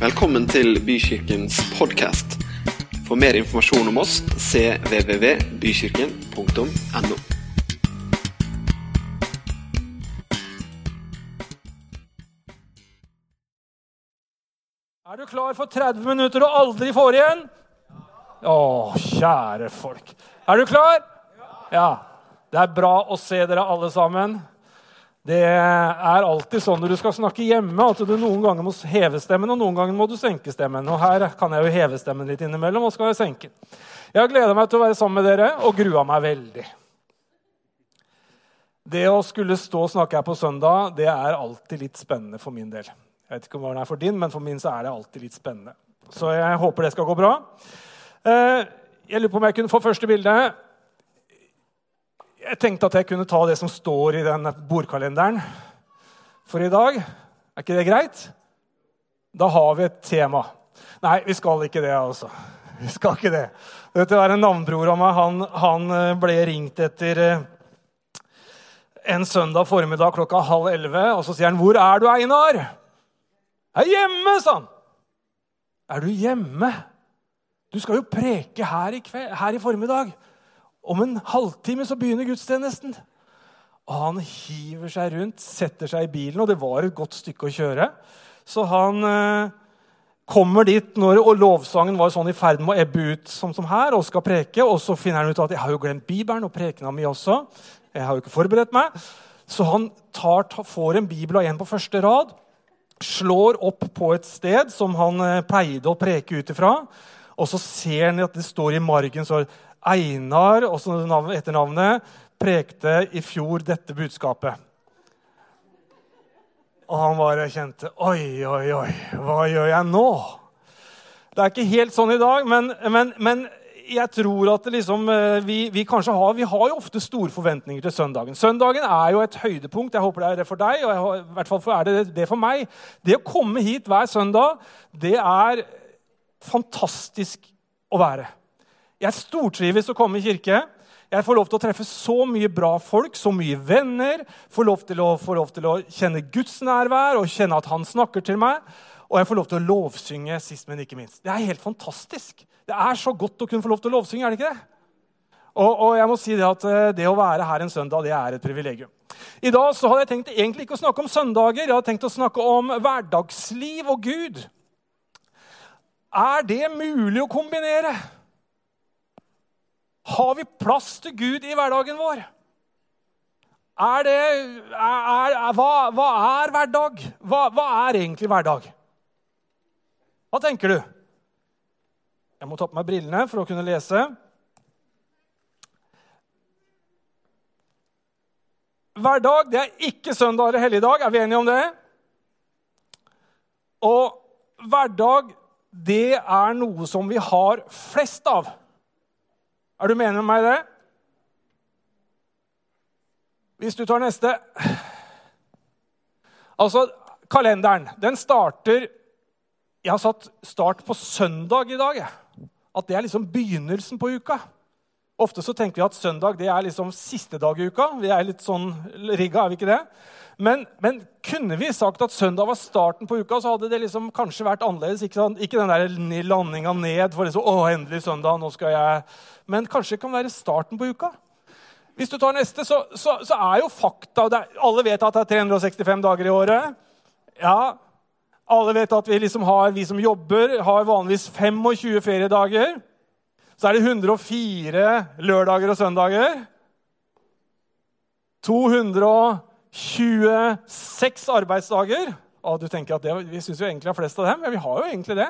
Velkommen til Bykirkens podkast. For mer informasjon om oss cvvvbykirken.no. Er du klar for 30 minutter og aldri får igjen? Å, kjære folk. Er du klar? Ja. Det er bra å se dere alle sammen. Det er alltid sånn når du skal snakke hjemme, at du noen ganger må heve stemmen, og noen ganger må du senke stemmen. Og her kan jeg jo heve stemmen litt innimellom, og skal jeg senke. Jeg har gleda meg til å være sammen med dere og grua meg veldig. Det å skulle stå og snakke her på søndag, det er alltid litt spennende for min del. Jeg vet ikke om det er for din, men for min så er det alltid litt spennende. Så jeg håper det skal gå bra. Eh, jeg lurer på om jeg kunne få første bilde. Jeg tenkte at jeg kunne ta det som står i den bordkalenderen for i dag. Er ikke det greit? Da har vi et tema. Nei, vi skal ikke det, altså. Vi skal ikke det. Dette er en navnbror av meg. Han, han eh, ble ringt etter eh, en søndag formiddag klokka halv elleve. Og så sier han, 'Hvor er du, Einar?' 'Jeg er hjemme', sa han. 'Er du hjemme?' Du skal jo preke her i, kveld, her i formiddag. Om en halvtime så begynner gudstjenesten. Og han hiver seg rundt, setter seg i bilen, og det var et godt stykke å kjøre. Så han eh, kommer dit når og lovsangen var sånn i ferd med å ebbe ut, som, som her, og skal preke. Og så finner han ut at jeg har jo glemt Bibelen og prekena mi også. Jeg har jo ikke forberedt meg. Så han tar, tar, får en bibel av en på første rad, slår opp på et sted som han eh, pleide å preke ut ifra. Og så ser han at det står i margen så Einar, også etternavnet, prekte i fjor dette budskapet. Og han bare kjente Oi, oi, oi, hva gjør jeg nå? Det er ikke helt sånn i dag, men, men, men jeg tror at liksom, vi, vi, kanskje har, vi har jo ofte store forventninger til søndagen. Søndagen er jo et høydepunkt. Jeg håper det er det for deg, og jeg, i hvert fall er det det for meg. Det å komme hit hver søndag, det er fantastisk å være. Jeg stortrives å komme i kirke. Jeg får lov til å treffe så mye bra folk, så mye venner. Får lov til å, får lov til å kjenne Guds nærvær og kjenne at han snakker til meg. Og jeg får lov til å lovsynge sist, men ikke minst. Det er helt fantastisk. Det er så godt å kunne få lov til å lovsynge, er det ikke det? Og, og jeg må si det at eh, det å være her en søndag, det er et privilegium. I dag så hadde jeg tenkt egentlig ikke å snakke om søndager. Jeg hadde tenkt å snakke om hverdagsliv og Gud. Er det mulig å kombinere? Har vi plass til Gud i hverdagen vår? Er det er, er, hva, hva, er hverdag? Hva, hva, er egentlig hverdag? Hva tenker du? Jeg må ta på meg brillene for å kunne lese. Hverdag det er ikke søndag eller helligdag. Er vi enige om det? Og hverdag, det er noe som vi har flest av. Er du enig med meg i det? Hvis du tar neste Altså, kalenderen, den starter Jeg har satt start på søndag i dag. At det er liksom begynnelsen på uka. Ofte så tenker vi at søndag det er liksom siste dag i uka. Vi er litt sånn rigga, er vi ikke det? Men, men, kunne vi sagt at søndag var starten på uka, så hadde det liksom kanskje vært annerledes. Ikke, ikke den der landinga ned for liksom, å, endelig søndag, nå skal jeg... Men kanskje det kan være starten på uka. Hvis du tar neste, så, så, så er jo fakta er, Alle vet at det er 365 dager i året. Ja, alle vet at vi, liksom har, vi som jobber, har vanligvis 25 feriedager. Så er det 104 lørdager og søndager. 226 arbeidsdager. Og du tenker at det, Vi syns egentlig har flest av dem, men vi har jo egentlig det.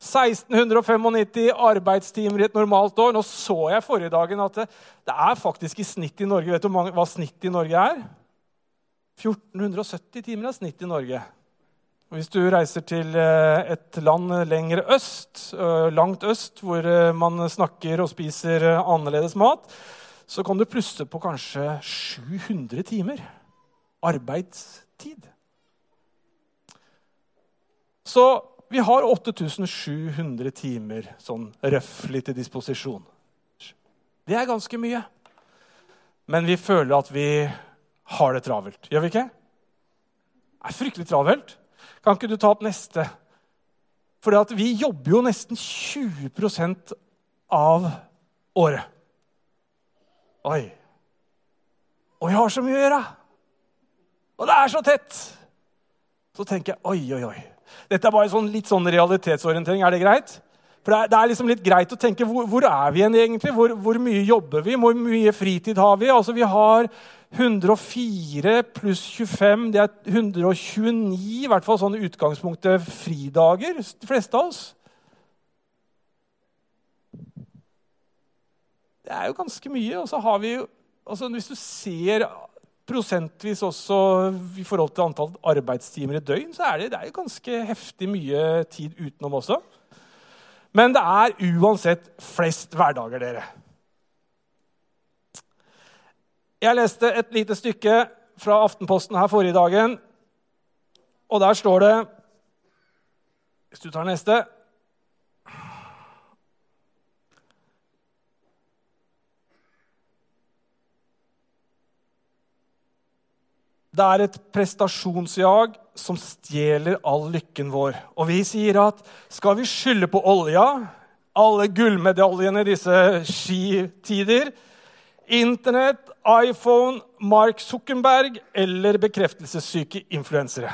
1695 arbeidstimer i et normalt år. Nå så jeg forrige dagen at det, det er faktisk i snitt i Norge Vet du hva snitt i Norge er? 1470 timer er snitt i Norge. Hvis du reiser til eh, et land lenger øst, eh, langt øst, hvor eh, man snakker og spiser annerledes mat, så kan du plusse på kanskje 700 timer arbeidstid. Så vi har 8700 timer sånn røftlig til disposisjon. Det er ganske mye. Men vi føler at vi har det travelt. Gjør vi ikke? Det er fryktelig travelt. Kan ikke du ta opp neste? For vi jobber jo nesten 20% av året. Oi. Og vi har så mye å gjøre! Og det er så tett! Så tenker jeg oi, oi, oi. Dette er bare sånn, litt sånn realitetsorientering. Er det greit? For det er, det er, liksom litt greit å tenke hvor, hvor er vi igjen egentlig? Hvor, hvor, mye jobber vi? Hvor mye fritid har vi? Altså, Vi har 104 pluss 25, det er 129 i hvert fall sånn utgangspunktet fridager, de fleste av oss. Det er jo ganske mye. Og så har vi jo altså Hvis du ser prosentvis også i forhold til antall arbeidstimer i døgn, så er det, det er ganske heftig mye tid utenom også. Men det er uansett flest hverdager, dere. Jeg leste et lite stykke fra Aftenposten her forrige dagen, og der står det Hvis du tar neste Det er et prestasjonsjag som stjeler all lykken vår. Og vi sier at skal vi skylde på olja, alle gullmedaljene i disse skitider, Internett, iPhone, Mark Zuckerberg eller bekreftelsessyke influensere?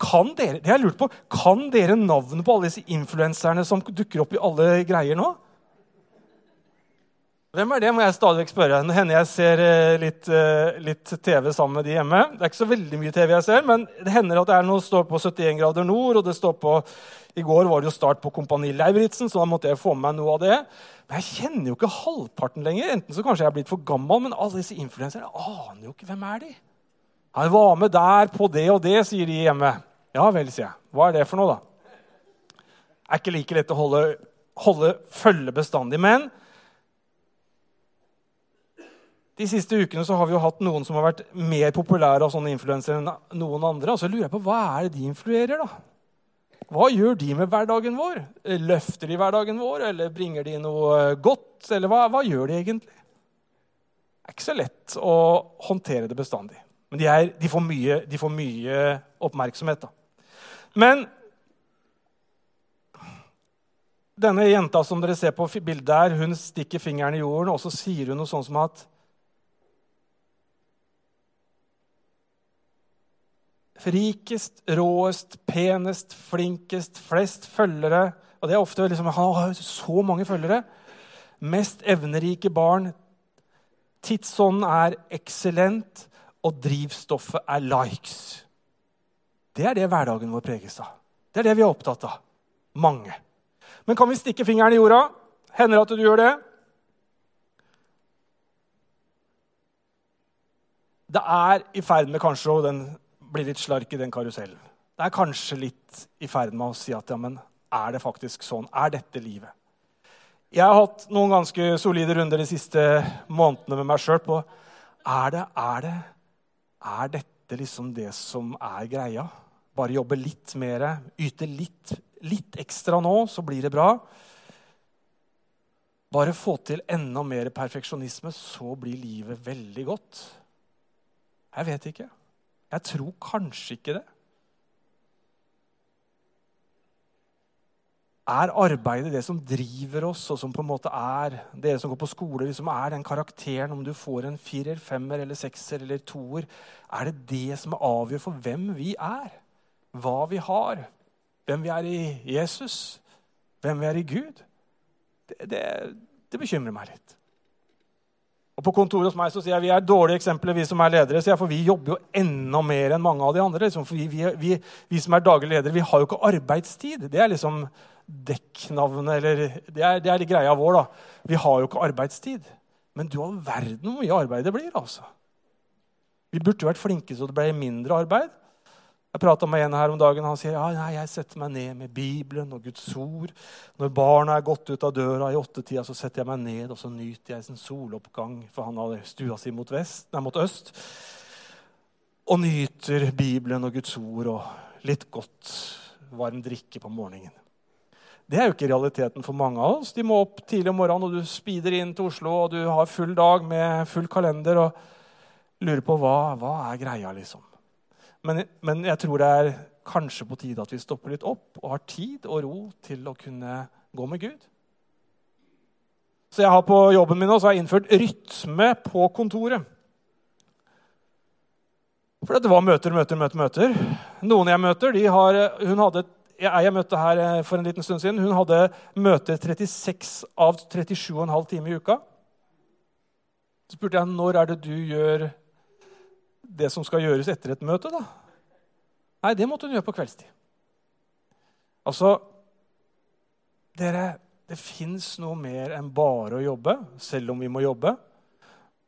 Kan dere, det jeg lurt på, kan dere navnet på alle disse influenserne som dukker opp i alle greier nå? Hvem er det, må jeg stadig spørre. Nå hender jeg ser eh, litt, eh, litt, TV sammen med de hjemme. Det er ikke så veldig mye TV jeg ser, men det hender at det er noe står på 71 grader nord, og det står på I går var det jo start på Kompani Lauritzen, så da måtte jeg få med meg noe av det. Men jeg kjenner jo ikke halvparten lenger. Enten så kanskje jeg er blitt for gammel, men alle disse influenserne aner jo ikke hvem er de Han var med der på det og det, sier de hjemme. Ja vel, sier jeg. Hva er det for noe, da? Det er ikke like lett å holde, holde følge bestandig. Men de siste ukene så har vi jo hatt noen som har vært mer populære av sånne influensere enn noen andre. Og så lurer jeg på, Hva er det de influerer, da? Hva gjør de med hverdagen vår? Løfter de hverdagen vår, eller bringer de noe godt? Eller hva, hva gjør de egentlig? Det er ikke så lett å håndtere det bestandig. Men de, er, de, får, mye, de får, mye, oppmerksomhet. da. Men denne jenta som dere ser på bildet her, hun stikker fingeren i jorden, og så sier hun noe sånt som at Rikest, råest, penest, flinkest, flest følgere. Og det er ofte liksom, Han har så mange følgere. Mest evnerike barn. Tidsånden er eksellent, og drivstoffet er likes. Det er det hverdagen vår preges av. Det er det vi er opptatt av. Mange. Men kan vi stikke fingeren i jorda? Hender det at du gjør det? Det er i ferd med kanskje den blir litt slark i den karusellen. Det er kanskje litt i ferd med å si at ja, men er det faktisk sånn? Er dette livet? Jeg har hatt noen ganske solide runder de siste månedene med meg sjøl på er det, er det, er dette liksom det som er greia? Bare jobbe litt mer, yte litt, litt ekstra nå, så blir det bra. Bare få til enda mer perfeksjonisme, så blir livet veldig godt. Jeg vet ikke. Jeg tror kanskje ikke det. Er arbeidet det som driver oss, og som på en måte er dere som går på skole, liksom er den karakteren, om du får en firer, femmer, eller sekser eller toer, er det det som avgjør for hvem vi er? Hva vi har? Hvem vi er i Jesus? Hvem vi er i Gud? Det, det, det bekymrer meg litt. Og På kontoret hos meg så sier jeg vi er dårlige eksempler, vi som er ledere. For vi jobber jo enda mer enn mange av de andre. Liksom. For vi, vi, vi, vi, som er daglige ledere, vi har jo ikke arbeidstid. Det er liksom dekknavnet, eller Det er, det er greia vår. da. Vi har jo ikke arbeidstid. Men du all verden hvor mye arbeid det blir. altså. Vi burde jo vært flinke så det ble mindre arbeid. Jeg prata med en her om dagen. Han sier ja, nei, jeg setter meg ned med Bibelen og Guds ord. Når barna er gått ut av døra i åttetida, så setter jeg meg ned og så nyter jeg en soloppgang. For han hadde stua si mot, vest, nei, mot øst. Og nyter Bibelen og Guds ord og litt godt varm drikke på morgenen. Det er jo ikke realiteten for mange av oss. De må opp tidlig om morgenen, og du speeder inn til Oslo, og du har full dag med full kalender og lurer på hva, hva er greia, liksom. Men, men jeg tror det er kanskje på tide at vi stopper litt opp og har tid og ro til å kunne gå med Gud. Så jeg har på jobben min også har jeg innført rytme på kontoret. For det var møter, møter, møter. møter. Noen jeg møter, de har Hun hadde jeg, jeg møtte her eh, for en liten stund siden. Hun hadde møter 36 av 37,5 timer i uka. Så spurte jeg når er det du gjør det som skal gjøres etter et møte. da? Nei, det måtte hun gjøre på kveldstid. Altså Dere, det fins noe mer enn bare å jobbe, selv om vi må jobbe.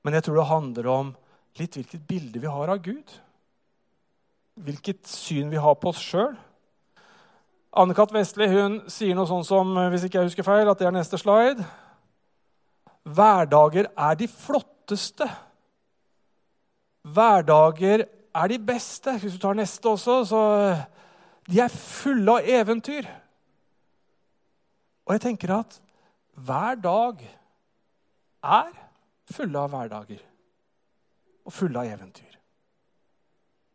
Men jeg tror det handler om litt hvilket bilde vi har av Gud. Hvilket syn vi har på oss sjøl. Anne-Kat. Vestli hun sier noe sånn som hvis ikke jeg husker feil, at det er neste slide. Hverdager er de flotteste. Hverdager er de beste. Hvis du tar neste også, så De er fulle av eventyr. Og jeg tenker at hver dag er fulle av hverdager og fulle av eventyr.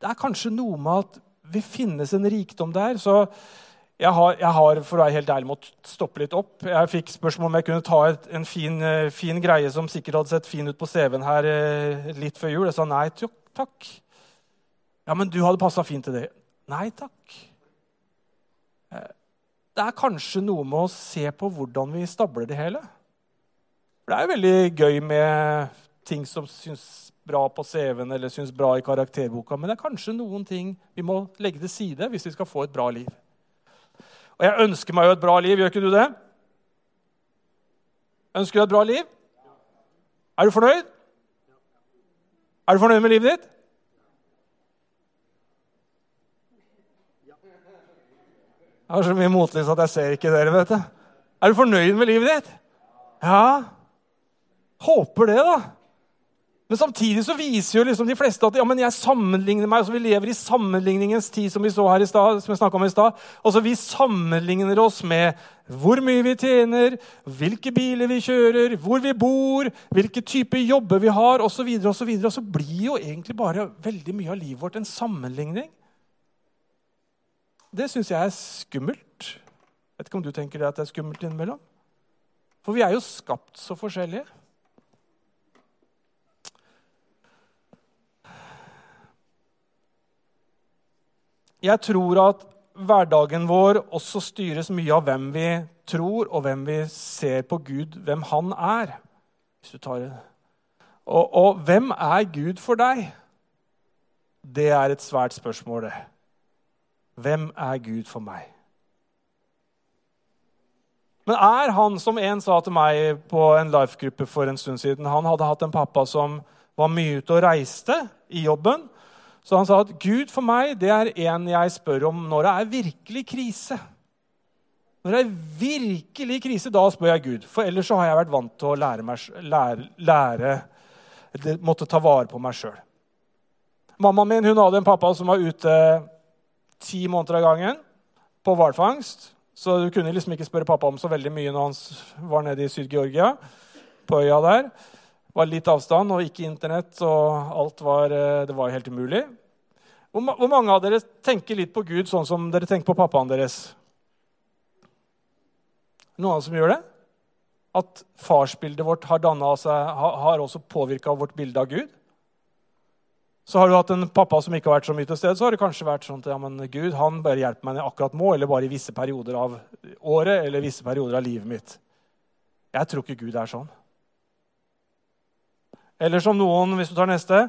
Det er kanskje noe med at vi finnes en rikdom der. så jeg har, jeg har, for å være helt ærlig, måttet stoppe litt opp. Jeg fikk spørsmål om jeg kunne ta et, en fin, eh, fin, greie som sikkert hadde sett fin ut på CV-en her eh, litt før jul. Jeg sa nei takk. Ja, men du hadde passa fint til det. Nei takk. Eh, det er kanskje noe med å se på hvordan vi stabler det hele. For det er jo veldig gøy med ting som syns bra på CV-en eller syns bra i karakterboka, men det er kanskje noen ting vi må legge til side hvis vi skal få et bra liv. Og jeg ønsker meg jo et bra liv, gjør ikke du det? Ønsker du et bra liv? Er du fornøyd? Er du fornøyd med livet ditt? Jeg har så mye motlys at jeg ser ikke dere. vet du. Er du fornøyd med livet ditt? Ja. Håper det, da. Men samtidig så viser jo liksom de fleste at ja, men jeg sammenligner meg. altså Vi lever i sammenligningens tid, som vi så her i sted, som jeg om i stad. Altså, vi sammenligner oss med hvor mye vi tjener, hvilke biler vi kjører, hvor vi bor, hvilke typer jobber vi har osv. Og, så videre, og, så blir jo egentlig bare veldig mye av livet vårt en sammenligning. Det syns jeg er skummelt. Jeg vet ikke om du tenker det at det er skummelt innimellom? For vi er jo skapt så forskjellige. Jeg tror at hverdagen vår også styres mye av hvem vi tror, og hvem vi ser på Gud, hvem han er. Hvis du tar det. Og, og hvem er Gud for deg? Det er et svært spørsmål, det. Hvem er Gud for meg? Men er han, som en sa til meg på en life-gruppe for en stund siden Han hadde hatt en pappa som var mye ute og reiste i jobben. Så han sa at Gud for meg det er en jeg spør om når det er virkelig krise. Når det er virkelig krise, da spør jeg Gud. For ellers så har jeg vært vant til å lære, meg, lære, lære måtte ta vare på meg sjøl. Mammaen min hun hadde en pappa som var ute ti måneder av gangen på hvalfangst. Så du kunne liksom ikke spørre pappa om så veldig mye når han var nede i Syd-Georgia. på øya der var litt avstand og ikke Internett, og alt var, eh, det var helt umulig. Hvor, mange av dere tenker litt på Gud sånn som dere tenker på pappaen deres? Noen av dere som gjør det? At farsbildet vårt har, seg, har også påvirka vårt bilde av Gud? Så har du hatt en pappa som ikke har vært så mye til stede, så har det kanskje vært sånn at ja, men Gud han bare hjelper meg akkurat nå, eller bare i visse perioder av året eller visse perioder av livet mitt. Jeg tror ikke Gud er sånn. Eller som noen, hvis du tar neste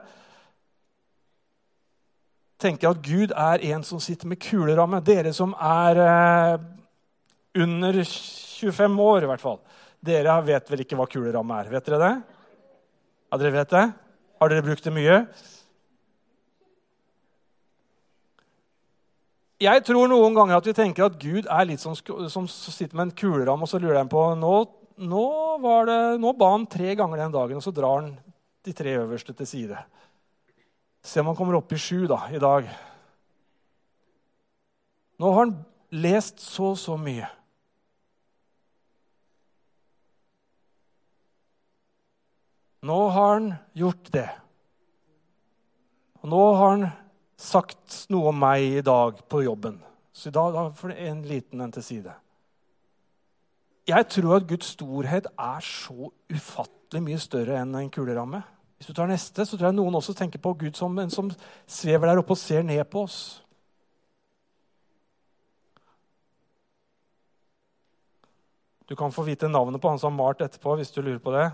tenker at Gud er en som sitter med kuleramme. Dere som er eh, under 25 år, i hvert fall. Dere vet vel ikke hva kuleramme er? Vet dere det? Ja, dere vet det? Har dere brukt det mye? Jeg tror noen ganger at vi tenker at Gud er litt som, som sitter med en kuleramme, og så lurer han på nå, nå, det, nå ba han tre ganger den dagen, og så drar han de tre øverste til side. Se om han kommer opp i sju da, i dag. Nå har han lest så så mye. Nå har han gjort det. Og nå har han sagt noe om meg i dag på jobben. Så da får det en liten en til side. Jeg tror at Guds storhet er så ufattelig mye større enn en kuleramme. Hvis du tar neste, så tror jeg noen også tenker på Gud som en som svever der oppe og ser ned på oss. Du kan få vite navnet på han som har malt etterpå, hvis du lurer på det.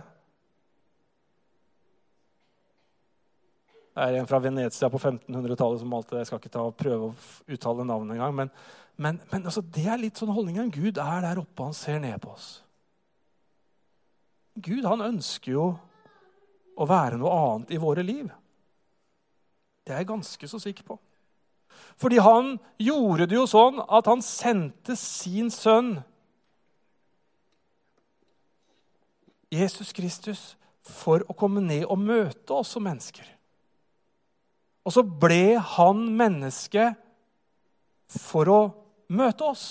Det er en fra Venezia på 1500-tallet som malte det. Jeg skal ikke ta og prøve å uttale navnet engang. Men, men, men altså, det er litt sånn holdningen. Gud er der oppe, han ser ned på oss. Gud han ønsker jo å være noe annet i våre liv. Det er jeg ganske så sikker på. Fordi han gjorde det jo sånn at han sendte sin sønn Jesus Kristus for å komme ned og møte oss som mennesker. Og så ble han menneske for å møte oss.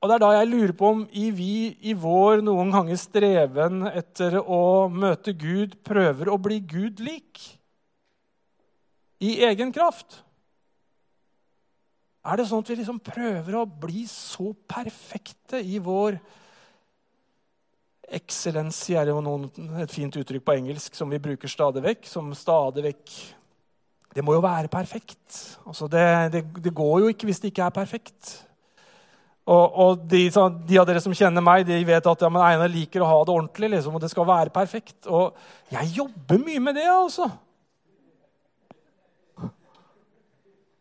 Og det er da jeg lurer på om vi i vår noen ganger streven etter å møte Gud prøver å bli Gud lik i egen kraft. Er det sånn at vi liksom prøver å bli så perfekte i vår Excellency er jo noen, et fint uttrykk på engelsk som vi bruker stadig vekk. Som stadig vekk Det må jo være perfekt. Altså det, det, det, går jo ikke hvis det ikke er perfekt. Og, og de, de, av dere som kjenner meg, de vet at ja, Einar liker å ha det ordentlig. Liksom, og det skal være perfekt. Og jeg jobber mye med det, altså.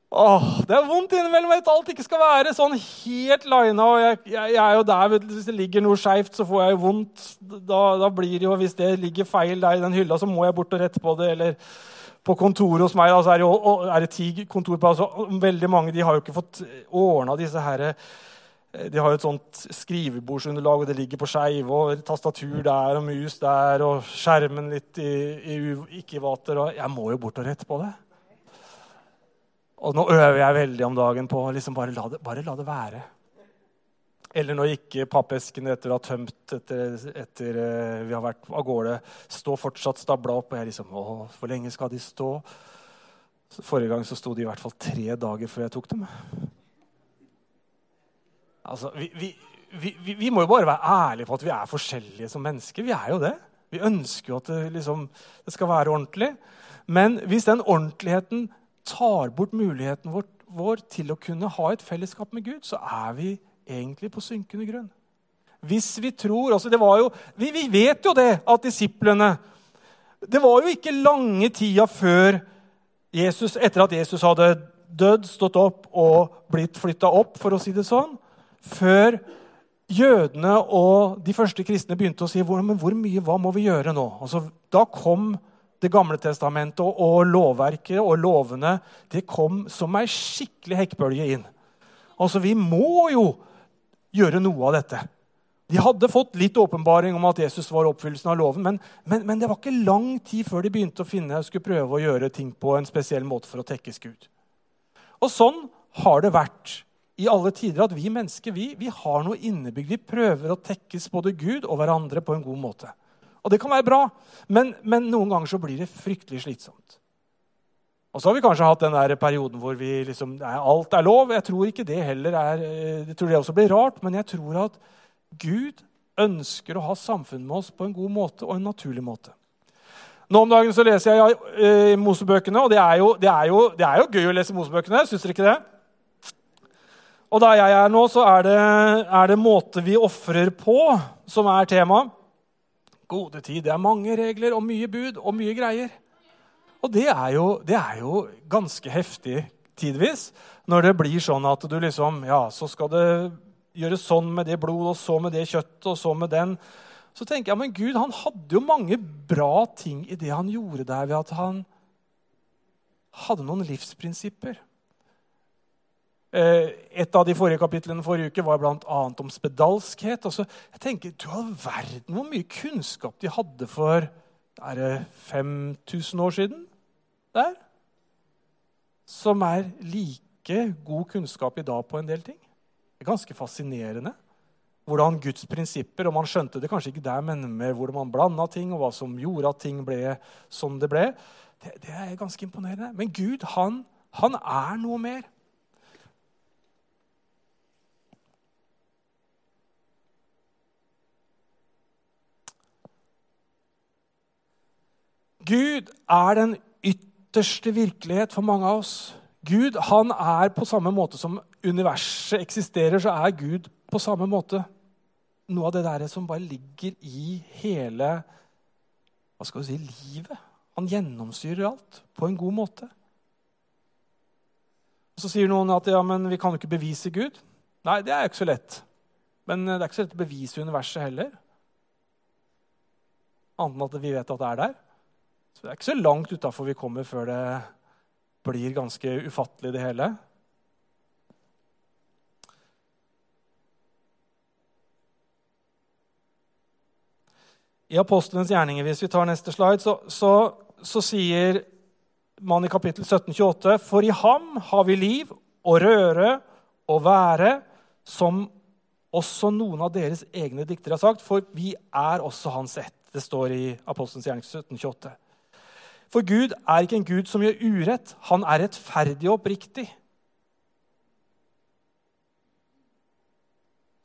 Åh, Det er vondt innimellom at alt ikke skal være sånn helt lina. og jeg, jeg, jeg, er jo der, Hvis det ligger noe skeivt, så får jeg jo vondt. Da, da, blir det jo, Hvis det ligger feil der i den hylla, så må jeg bort og rette på det. eller på kontoret hos meg så er, det jo, er det ti kontor på, altså, Veldig mange de har jo ikke fått ordna disse her, De har jo et sånt skrivebordsunderlag, og det ligger på skeive, og tastatur der og mus der, og skjermen litt i, i ikke-vater. og Jeg må jo bort og rette på det. Og nå øver jeg veldig om dagen på å liksom bare, la det, bare la det være. Eller når ikke pappeskene etter å ha tømt etter, etter uh, vi har vært av gårde, står fortsatt stabla opp. Og jeg liksom Å, hvor lenge skal de stå? Forrige gang så sto de i hvert fall tre dager før jeg tok dem. Altså, vi, vi, vi, vi, må jo bare være ærlige på at vi er forskjellige som mennesker. Vi er jo det. Vi ønsker jo at det, liksom, det skal være ordentlig. Men hvis den ordentligheten tar bort muligheten vår, vår, til å kunne ha et fellesskap med Gud, så er vi egentlig på synkende grunn. Hvis vi tror altså det var jo, vi, vi vet jo det at disiplene Det var jo ikke lange tida før Jesus, etter at Jesus hadde dødd, stått opp og blitt flytta opp, for å si det sånn, før jødene og de første kristne begynte å si hvor, hvor mye, hva må vi gjøre nå? Altså, da kom det gamle testamentet og, og lovverket og lovene det kom som ei skikkelig hekkbølge inn. Altså, Vi må jo gjøre noe av dette. De hadde fått litt åpenbaring om at Jesus var oppfyllelsen av loven, men, men, men, det var ikke lang tid før de begynte å finne skulle prøve å gjøre ting på en spesiell måte for å tekkes Gud. Og sånn har det vært i alle tider at vi mennesker vi, vi har noe innebygd. Vi prøver å tekkes både Gud og hverandre på en god måte. Og det kan være bra, men, men, noen ganger så blir det fryktelig slitsomt. Og så har vi kanskje hatt den der perioden hvor vi liksom, alt er lov. Jeg tror ikke det heller er, eh, jeg tror det også blir rart, men jeg tror at Gud ønsker å ha samfunn med oss på en god måte og en naturlig måte. Nå om dagen så leser jeg uh, Mosebøkene, og det er, jo, det, er jo, det er, jo, gøy å lese Mosebøkene. Syns dere ikke det? Og der jeg er nå, så er det, er det måte vi ofrer på, som er temaet gode tid. Det er mange regler og mye bud og mye greier. Og det er jo, det er jo ganske heftig tidvis når det blir sånn at du liksom Ja, så skal det gjøres sånn med det blod, og så med det kjøttet, og så med den. Så tenker jeg, men Gud han hadde jo mange bra ting i det han gjorde der, ved at han hadde noen livsprinsipper. Eh, et av de forrige kapitlene forrige uke var bl.a. om spedalskhet. Altså, jeg tenker, Du all verden hvor mye kunnskap de hadde for er det 5000 år siden. Der. Som er like god kunnskap i dag på en del ting. Det er ganske fascinerende. Hvordan Guds prinsipper og Man skjønte det kanskje ikke der, men med hvordan man blanda ting, og hva som gjorde at ting ble som det ble. Det, det er ganske imponerende. Men Gud, han, han er noe mer. Gud er den ytterste virkelighet for mange av oss. Gud han er på samme måte som universet eksisterer, så er Gud på samme måte noe av det der som bare ligger i hele hva skal vi si, livet. Han gjennomsyrer alt på en god måte. Og Så sier noen at ja, men vi kan jo ikke bevise Gud. Nei, det er jo ikke så lett. Men det er ikke så lett å bevise universet heller. Annet enn at vi vet at det er der. Så det er ikke så langt utafor vi kommer før det blir ganske ufattelig, det hele. I Apostelens gjerninger, hvis vi tar neste slide, så, så, så sier man i kapittel 1728.: For i ham har vi liv og røre og være, som også noen av deres egne diktere har sagt, for vi er også hans ett. Det står i Apostelens gjerning 1728. For Gud er ikke en Gud som gjør urett. Han er rettferdig og oppriktig.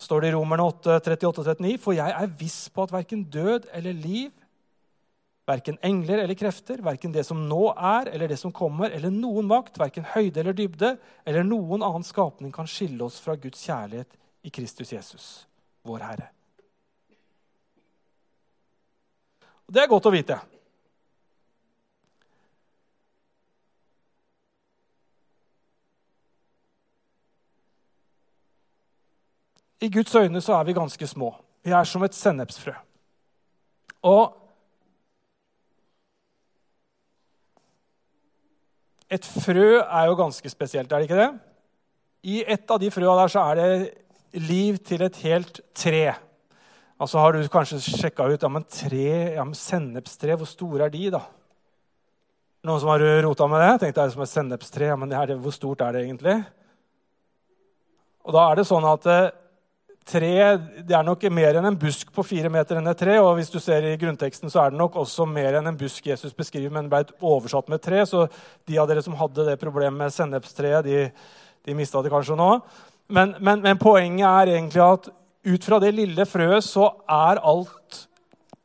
står det i Romerne 8, 38-39, for jeg er viss på at verken død eller liv, verken engler eller krefter, verken det som nå er eller det som kommer, eller noen makt, verken høyde eller dybde, eller noen annen skapning kan skille oss fra Guds kjærlighet i Kristus Jesus, vår Herre. Det er godt å vite. I Guds øyne så er vi ganske små. Vi er som et sennepsfrø. Og et frø er jo ganske spesielt, er det ikke det? I et av de frøa der så er det liv til et helt tre. Altså Har du kanskje sjekka ut ja, men tre, ja, men sennepstre, hvor store er de, da? Noen som har rota med det? Tenkte er som et sennepstre. Ja, men det det, hvor stort er det egentlig? Og da er det sånn at eh, tre det er nok mer enn en busk på fire meter enn et tre. Og hvis du ser i grunnteksten, så er det nok også mer enn en busk Jesus beskriver, men ble oversatt med tre. Så de av dere som hadde det problemet med sennepstreet, de, de mista det kanskje nå. Men, men, men, poenget er egentlig at ut fra det lille frøet så er alt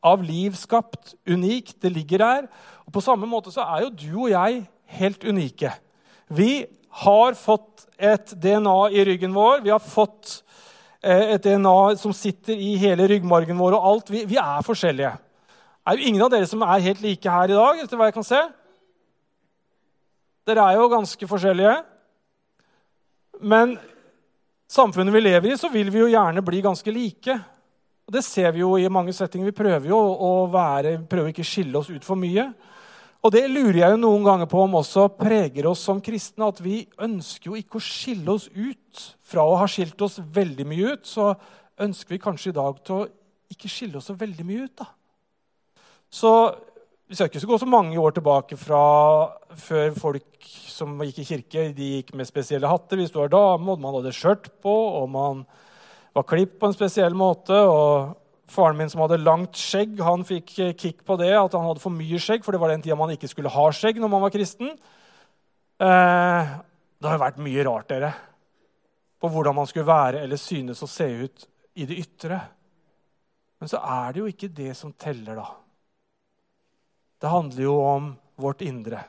av liv skapt unikt. Det ligger der. Og på samme måte så er jo du og jeg helt unike. Vi har fått et DNA i ryggen vår. Vi har fått et DNA som sitter i hele ryggmargen vår og alt. Vi, vi, er forskjellige. Det er jo ingen av dere som er helt like her i dag. etter hva jeg kan se. Dere er jo ganske forskjellige. Men samfunnet vi lever i, så vil vi jo gjerne bli ganske like. Og Det ser vi jo i mange settinger. Vi prøver jo å være, prøver ikke å skille oss ut for mye. Og det lurer jeg jo noen ganger på om også preger oss som kristne. At vi ønsker jo ikke å skille oss ut. Fra å ha skilt oss veldig mye ut, så ønsker vi kanskje i dag til å ikke skille oss så veldig mye ut. da. Så vi skal ikke gå så mange år tilbake fra før folk som gikk i kirke, de gikk med spesielle hatter. Hvis du var dame og man hadde skjørt på, og man var klipp på en spesiell måte. og Faren min som hadde langt skjegg, han fikk eh, kick på det, at han hadde for mye skjegg, for det var den tida man ikke skulle ha skjegg når man var kristen. Eh, det har vært mye rart, dere, på hvordan man skulle være eller synes å se ut i det ytre. Men så er det jo ikke det som teller, da. Det handler jo om vårt indre.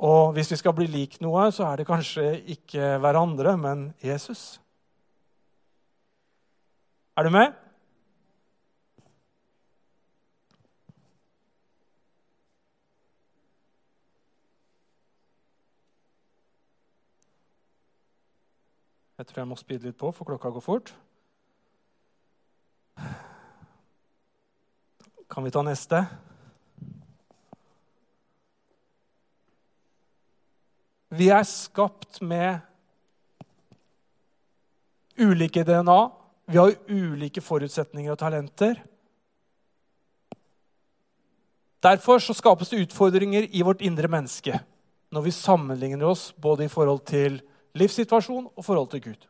Og hvis vi skal bli lik noe, så er det kanskje ikke hverandre, men Jesus. Er du med? Jeg tror jeg må speede litt på, for klokka går fort. Kan vi ta neste? Vi er skapt med ulike DNA. Vi har ulike forutsetninger og talenter. Derfor så skapes det utfordringer i vårt indre menneske når vi sammenligner oss både i forhold til livssituasjon og forhold til Gud.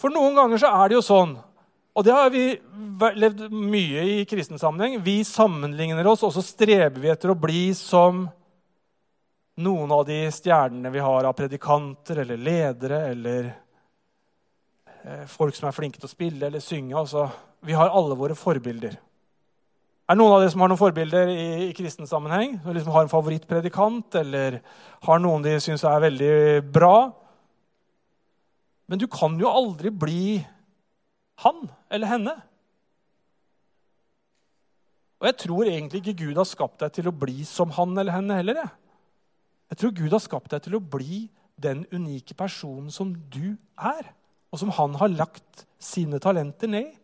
For noen ganger så er det jo sånn, Og det har vi levd mye i kristen sammenheng. Vi sammenligner oss, og så streber vi etter å bli som noen av de stjernene vi har av predikanter eller ledere eller eh, folk som er flinke til å spille eller synge. Altså, vi har alle våre forbilder. Er det noen av dere som har noen forbilder i, i kristen sammenheng? Som liksom har en favorittpredikant, eller har noen de syns er veldig bra? Men du kan jo aldri bli han eller henne. Og jeg tror egentlig ikke Gud har skapt deg til å bli som han eller henne heller. Jeg, jeg tror Gud har skapt deg til å bli den unike personen som du er, og som han har lagt sine talenter ned i.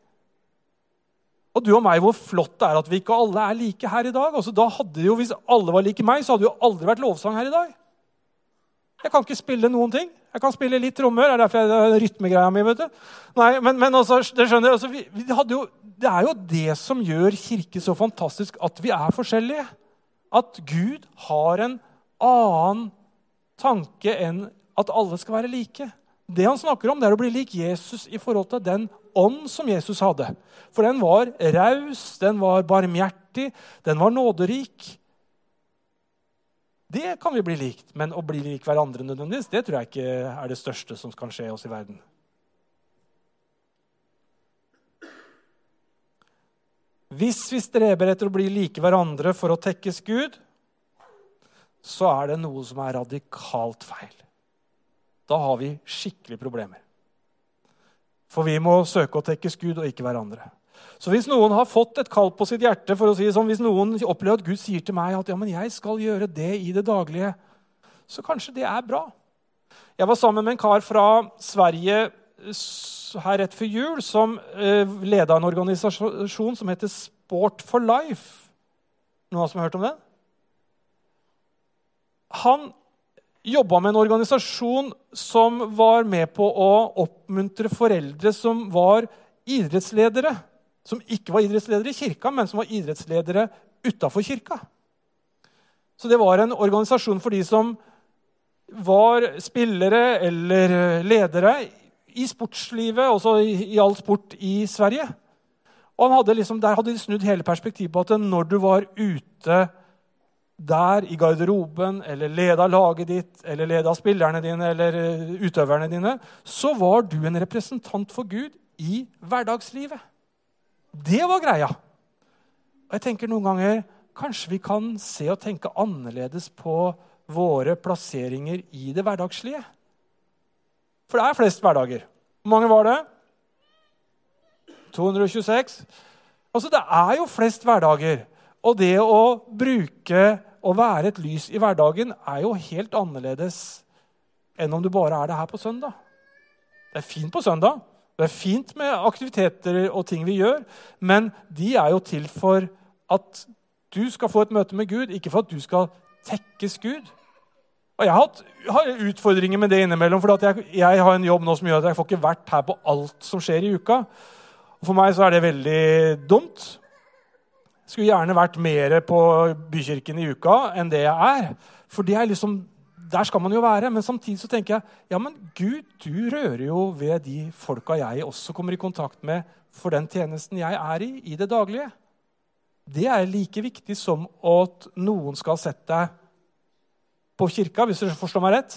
Og du og meg, hvor flott det er at vi ikke alle er like her i dag. Altså, da hadde jo, Hvis alle var like meg, så hadde det jo aldri vært lovsang her i dag. Jeg kan ikke spille noen ting. Jeg kan spille litt trommer. Det er derfor jeg har rytmegreia mi. vet du. Nei, men, men altså, det skjønner altså, vi, vi jo, Det er jo det som gjør kirke så fantastisk, at vi er forskjellige. At Gud har en annen tanke enn at alle skal være like. Det han snakker om, det er å bli lik Jesus i forhold til den ånd som Jesus hadde. For den var raus, den var barmhjertig, den var nåderik. Det kan vi bli likt, men å bli lik hverandre nødvendigvis, det tror jeg ikke er det største som kan skje oss i verden. Hvis vi streber etter å bli like hverandre for å tekkes Gud, så er det noe som er radikalt feil. Da har vi skikkelig problemer. For vi må søke å tekkes Gud og ikke hverandre. Så hvis noen har fått et kall på sitt hjerte, for å si sånn, hvis noen opplever at Gud sier til meg at ja, men jeg skal gjøre det i det daglige, så kanskje det er bra. Jeg var sammen med en kar fra Sverige her rett før jul som eh, leda en organisasjon som heter Sport for Life. Noen som har hørt om den? Han jobba med en organisasjon som var med på å oppmuntre foreldre som var idrettsledere. Som ikke var idrettsledere i kirka, men som var idrettsledere utafor kirka. Så det var en organisasjon for de som var spillere eller ledere i sportslivet, også i, all sport i Sverige. Og hadde liksom, Der hadde de snudd hele perspektivet på at når du var ute der i garderoben eller leda laget ditt eller leda spillerne dine eller eh, utøverne dine, så var du en representant for Gud i hverdagslivet. Det var greia. Og jeg tenker noen ganger Kanskje vi kan se og tenke annerledes på våre plasseringer i det hverdagslige. For det er flest hverdager. Hvor mange var det? 226. Altså, Det er jo flest hverdager. Og det å bruke å være et lys i hverdagen er jo helt annerledes enn om du bare er det her på søndag. Det er fint på søndag. Det er fint med aktiviteter og ting vi gjør, men de er jo til for at du skal få et møte med Gud, ikke for at du skal tekkes Gud. Og Jeg har hatt utfordringer med det innimellom, for jeg, jeg, har en jobb nå som gjør at jeg får ikke vært her på alt som skjer i uka. Og For meg så er det veldig dumt. Skulle gjerne vært mer på Bykirken i uka enn det jeg er. For det er liksom, der skal man jo være. Men samtidig så tenker jeg ja, men Gud, du rører jo ved de folka jeg også kommer i kontakt med for den tjenesten jeg er i i det daglige. Det er like viktig som at noen skal sette deg på kirka, hvis du forstår meg rett.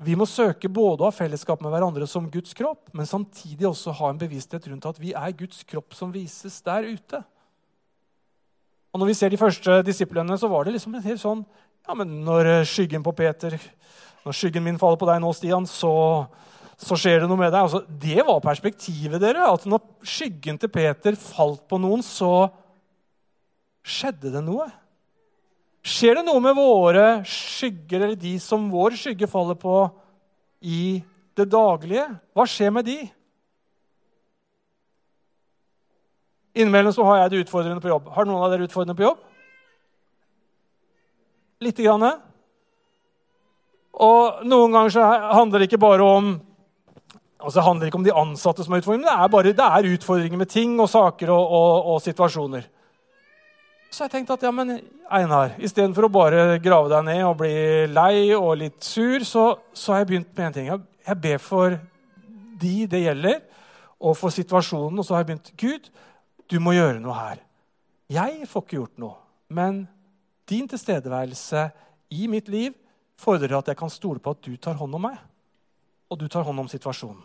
Vi må søke både å ha fellesskap med hverandre som Guds kropp, men samtidig også ha en bevissthet rundt at vi er Guds kropp som vises der ute. Og Når vi ser de første disiplene, så var det liksom en helt sånn ja, men Når skyggen på Peter, når skyggen min faller på deg nå, Stian, så, så skjer det noe med deg. Altså, det var perspektivet, dere. At når skyggen til Peter falt på noen, så skjedde det noe. Skjer det noe med våre skygger, eller de som vår skygge faller på, i det daglige? Hva skjer med de? Innimellom har jeg det utfordrende på jobb. Har noen av dere utfordrende på jobb? Lite grann. Og noen ganger så handler det ikke bare om altså det handler ikke om de ansatte som er utfordringer, men det er, bare, det er utfordringer med ting og saker og, og, og situasjoner. Så jeg tenkte at ja, men Einar, istedenfor å bare grave deg ned og bli lei og litt sur, så, så har jeg begynt med én ting. Jeg ber for de det gjelder, og for situasjonen. Og så har jeg begynt Gud, du må gjøre noe her. Jeg får ikke gjort noe, men din tilstedeværelse i mitt liv fordrer at jeg kan stole på at du tar hånd om meg, og du tar hånd om situasjonen.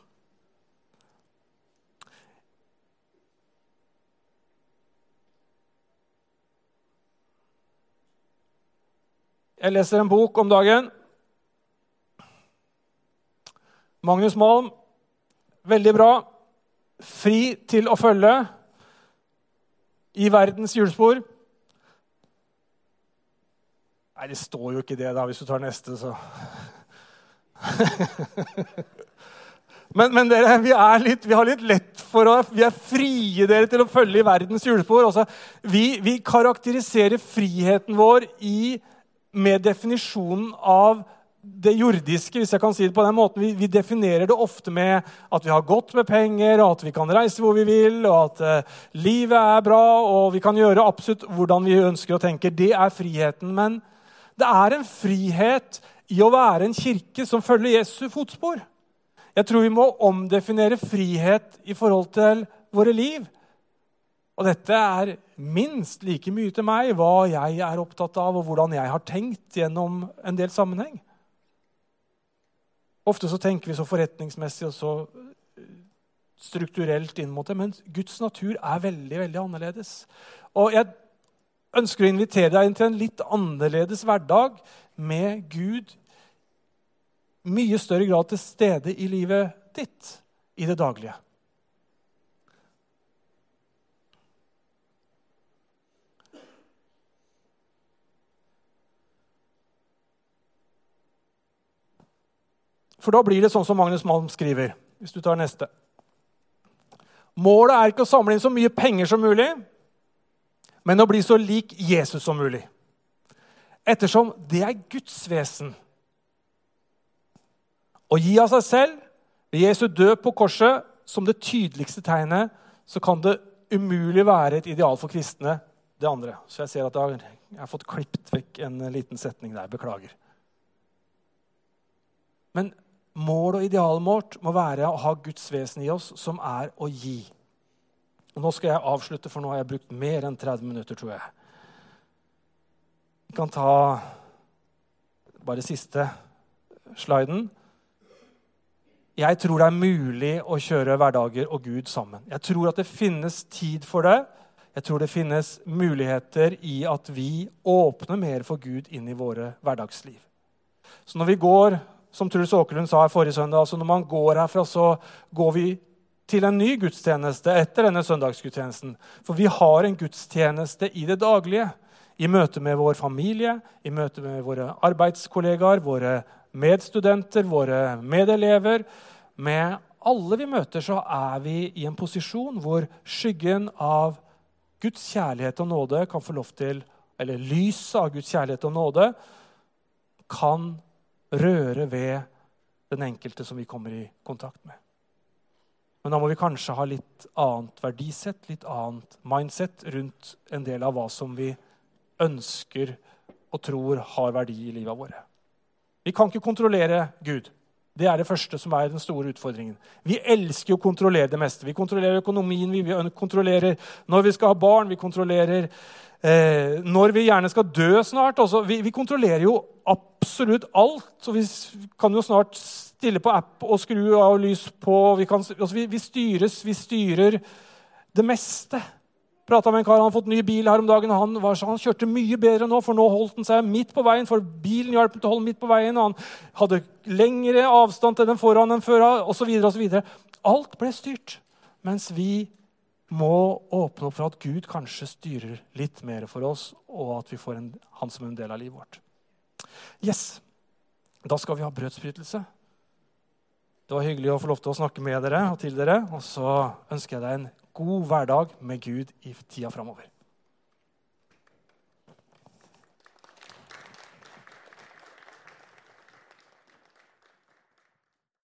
Jeg leser en bok om dagen. Magnus Malm. Veldig bra. Fri til å følge i verdens hjulspor. Nei, det står jo ikke det, da, hvis du tar neste, så Men, men dere, vi, litt, vi, har litt lett for å Vi er frie dere til å følge i verdens hjulspor. Altså, vi, vi karakteriserer friheten vår i, med definisjonen av det jordiske, hvis jeg kan si det på den måten. Vi, vi, definerer det ofte med at vi har godt med penger, og at vi kan reise hvor vi vil, og at uh, livet er bra, og vi kan gjøre absolutt hvordan vi ønsker og tenker. Det er friheten. Men det er en frihet i å være en kirke som følger Jesu fotspor. Jeg tror vi må omdefinere frihet i forhold til våre liv. Og dette er minst like mye til meg hva jeg er opptatt av, og hvordan jeg har tenkt gjennom en del sammenheng. Ofte så tenker vi så forretningsmessig og så eh, strukturelt inn mot det, men Guds natur er veldig veldig annerledes. Og Jeg ønsker å invitere deg inn til en litt annerledes hverdag med Gud mye større grad til stede i livet ditt i det daglige. For da blir det sånn som Magnus Malm skriver. hvis du tar neste. Målet er ikke å samle inn så mye penger som mulig, men å bli så lik Jesus som mulig. Ettersom det er Guds vesen. Å gi av seg selv ved Jesu død på korset som det tydeligste tegnet, så kan det umulig være et ideal for kristne, det andre. Så jeg ser at jeg har fått klippet vekk en liten setning der. Beklager. Men Målet og idealet vårt må være å ha Guds vesen i oss, som er å gi. Og Nå skal jeg avslutte, for nå har jeg brukt mer enn 30 minutter, tror jeg. Vi kan ta bare siste sliden. Jeg tror det er mulig å kjøre hverdager og Gud sammen. Jeg tror at det finnes tid for det. Jeg tror det finnes muligheter i at vi åpner mer for Gud inn i våre hverdagsliv. Så når vi går som Truls Åkerlund sa her forrige søndag, altså når man går herfra, så går vi til en ny gudstjeneste etter denne søndagsgudstjenesten. For vi har en gudstjeneste i det daglige. I møte med vår familie, i møte med våre arbeidskollegaer, våre medstudenter, våre medelever. Med alle vi møter, så er vi i en posisjon hvor skyggen av Guds kjærlighet og nåde kan få lov til Eller lyset av Guds kjærlighet og nåde kan røre ved den enkelte som vi kommer i kontakt med. Men da må vi kanskje ha litt annet verdisett, litt annet mindset rundt en del av hva som vi ønsker og tror har verdi i livet våre. Vi kan ikke kontrollere Gud. Det er det første som er den store utfordringen. Vi elsker å kontrollere det meste. Vi kontrollerer økonomien, vi kontrollerer når vi skal ha barn, vi kontrollerer eh, når vi gjerne skal dø snart. Vi, vi, kontrollerer jo absolutt alt. Så vi kan jo snart stille på app og skru av lys på. Vi, kan, altså, vi, vi styres, vi styrer det meste. Prata med en kar, Han har fått ny bil her om dagen. og han, var, han, kjørte mye bedre nå, for nå holdt han seg midt på veien. for Bilen hjalp til å holde midt på veien, og han hadde lengre avstand til den foran enn før. Og så videre, og videre. Alt ble styrt. Mens vi må åpne opp for at Gud kanskje styrer litt mer for oss, og at vi får en, han som en del av livet vårt. Yes, Da skal vi ha brødsbrytelse. Det var hyggelig å få lov til å snakke med dere og til dere. Og så ønsker jeg deg en god hverdag med Gud i tida framover.